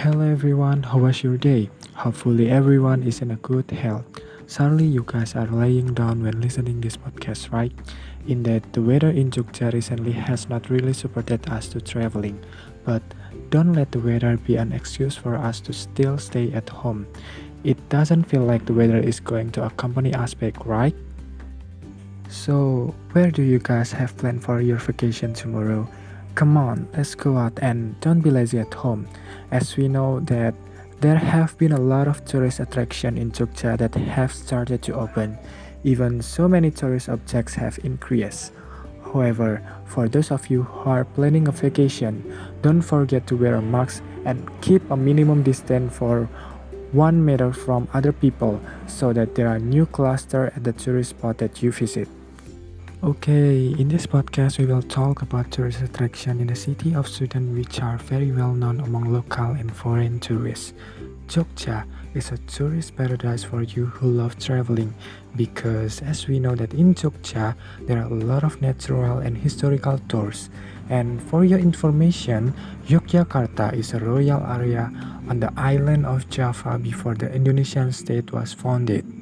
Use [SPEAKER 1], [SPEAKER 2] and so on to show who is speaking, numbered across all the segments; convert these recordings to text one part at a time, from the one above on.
[SPEAKER 1] Hello everyone, how was your day? Hopefully everyone is in a good health. Surely you guys are laying down when listening this podcast, right? In that the weather in Jogja recently has not really supported us to traveling, but don't let the weather be an excuse for us to still stay at home. It doesn't feel like the weather is going to accompany us back, right? So, where do you guys have planned for your vacation tomorrow? Come on, let's go out and don't be lazy at home, as we know that there have been a lot of tourist attraction in Jogja that have started to open. Even so many tourist objects have increased. However, for those of you who are planning a vacation, don't forget to wear a mask and keep a minimum distance for one meter from other people so that there are new cluster at the tourist spot that you visit. Okay, in this podcast we will talk about tourist attraction in the city of Sudan which are very well known among local and foreign tourists. Jogja is a tourist paradise for you who love traveling because as we know that in Jogja there are a lot of natural and historical tours. And for your information, Yogyakarta is a royal area on the island of Java before the Indonesian state was founded.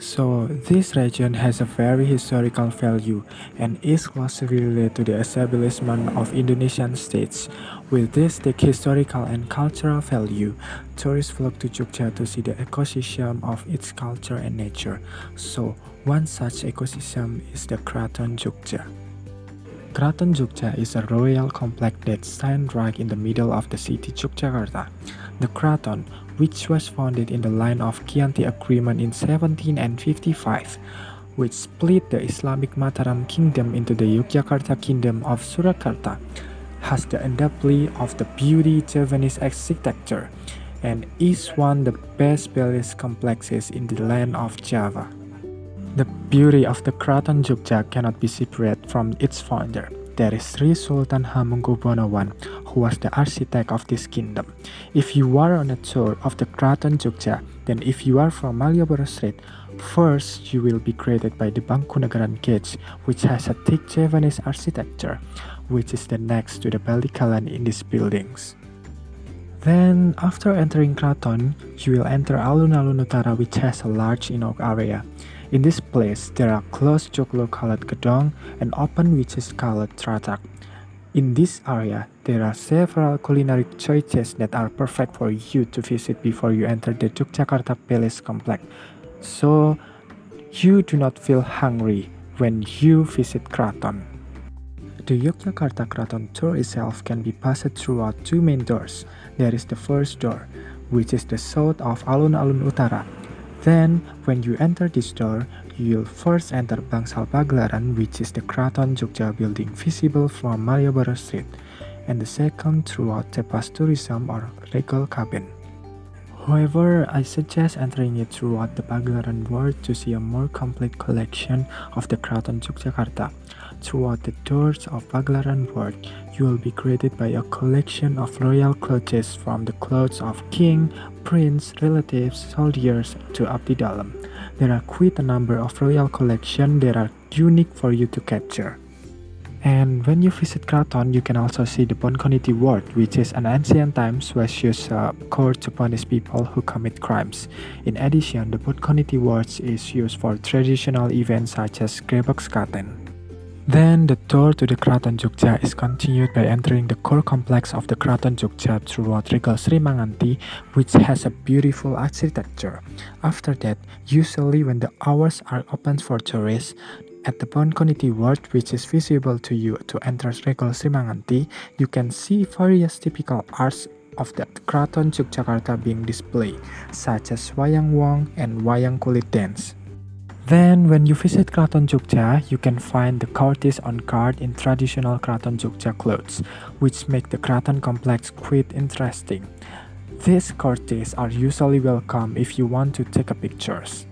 [SPEAKER 1] So, this region has a very historical value and is closely related to the establishment of Indonesian states. With this thick historical and cultural value, tourists flock to Jogja to see the ecosystem of its culture and nature. So, one such ecosystem is the Kraton Jogja. Kraton Jogja is a royal complex that stands right in the middle of the city Yogyakarta. The Kraton, which was founded in the line of Giyanti Agreement in 1755, which split the Islamic Mataram Kingdom into the Yogyakarta Kingdom of Surakarta, has the endowment of the beauty Javanese architecture and is one of the best palace complexes in the land of Java. The beauty of the Kraton Jogja cannot be separated from its founder. There is Sri Sultan Hamengkubuwono I, who was the architect of this kingdom. If you are on a tour of the Kraton Jogja, then if you are from Malioboro Street, first you will be greeted by the Bangkunagaran Gate, which has a thick Javanese architecture, which is the next to the Baligalan in these buildings. Then, after entering Kraton, you will enter Alun-Alun Utara, which has a large indoor area. In this place, there are closed called gedong and open which is called tratak. In this area, there are several culinary choices that are perfect for you to visit before you enter the Yogyakarta Palace complex. So, you do not feel hungry when you visit Kraton. The Yogyakarta Kraton tour itself can be passed throughout two main doors. There is the first door, which is the south of Alun-Alun Utara, then, when you enter this door, you'll first enter Bangsal Pagelaran, which is the Kraton Jogja building visible from Malioboro Street, and the second throughout Tepas Tourism or Regol Keben. However, I suggest entering it throughout the Pagelaran Ward to see a more complete collection of the Kraton Yogyakarta. Throughout the doors of Pagelaran Ward, you will be greeted by a collection of royal clothes from the clothes of king, prince, relatives, soldiers to Abdi Dalem. There are quite a number of royal collections that are unique for you to capture. And when you visit Kraton, you can also see the Pancaniti Ward, which is an ancient times used a court to punish people who commit crimes. In addition, the Pancaniti Ward is used for traditional events such as Grebeg Sekaten. Then the tour to the Kraton Jogja is continued by entering the core complex of the Kraton Jogja throughout Regol Sri Manganti, which has a beautiful architecture. After that, usually when the hours are open for tourists, at the Pancaniti Ward, which is visible to you to enter Regol Sri Manganti, you can see various typical arts of the Kraton Yogyakarta being displayed, such as Wayang Wong and Wayang Kulit Dance. Then, when you visit Kraton Jogja, you can find the courtiers on guard in traditional Kraton Jogja clothes, which make the Kraton complex quite interesting. These courtiers are usually welcome if you want to take a pictures.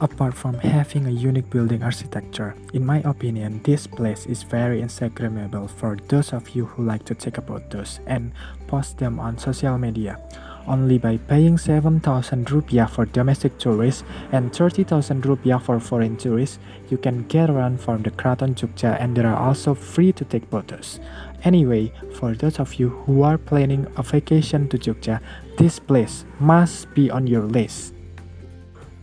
[SPEAKER 1] Apart from having a unique building architecture, in my opinion, this place is very Instagrammable for those of you who like to take photos and post them on social media. Only by paying 7,000 rupiah for domestic tourists and 30,000 rupiah for foreign tourists, you can get around from the Kraton Jogja and there are also free to take photos. Anyway, for those of you who are planning a vacation to Jogja, this place must be on your list.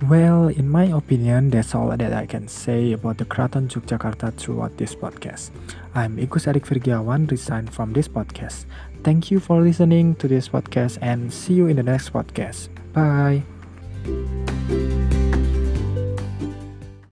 [SPEAKER 1] Well, in my opinion, that's all that I can say about the Kraton Yogyakarta throughout this podcast. I'm Ikus Adik Virgiawan, resigned from this podcast. Thank you for listening to this podcast and see you in the next podcast. Bye.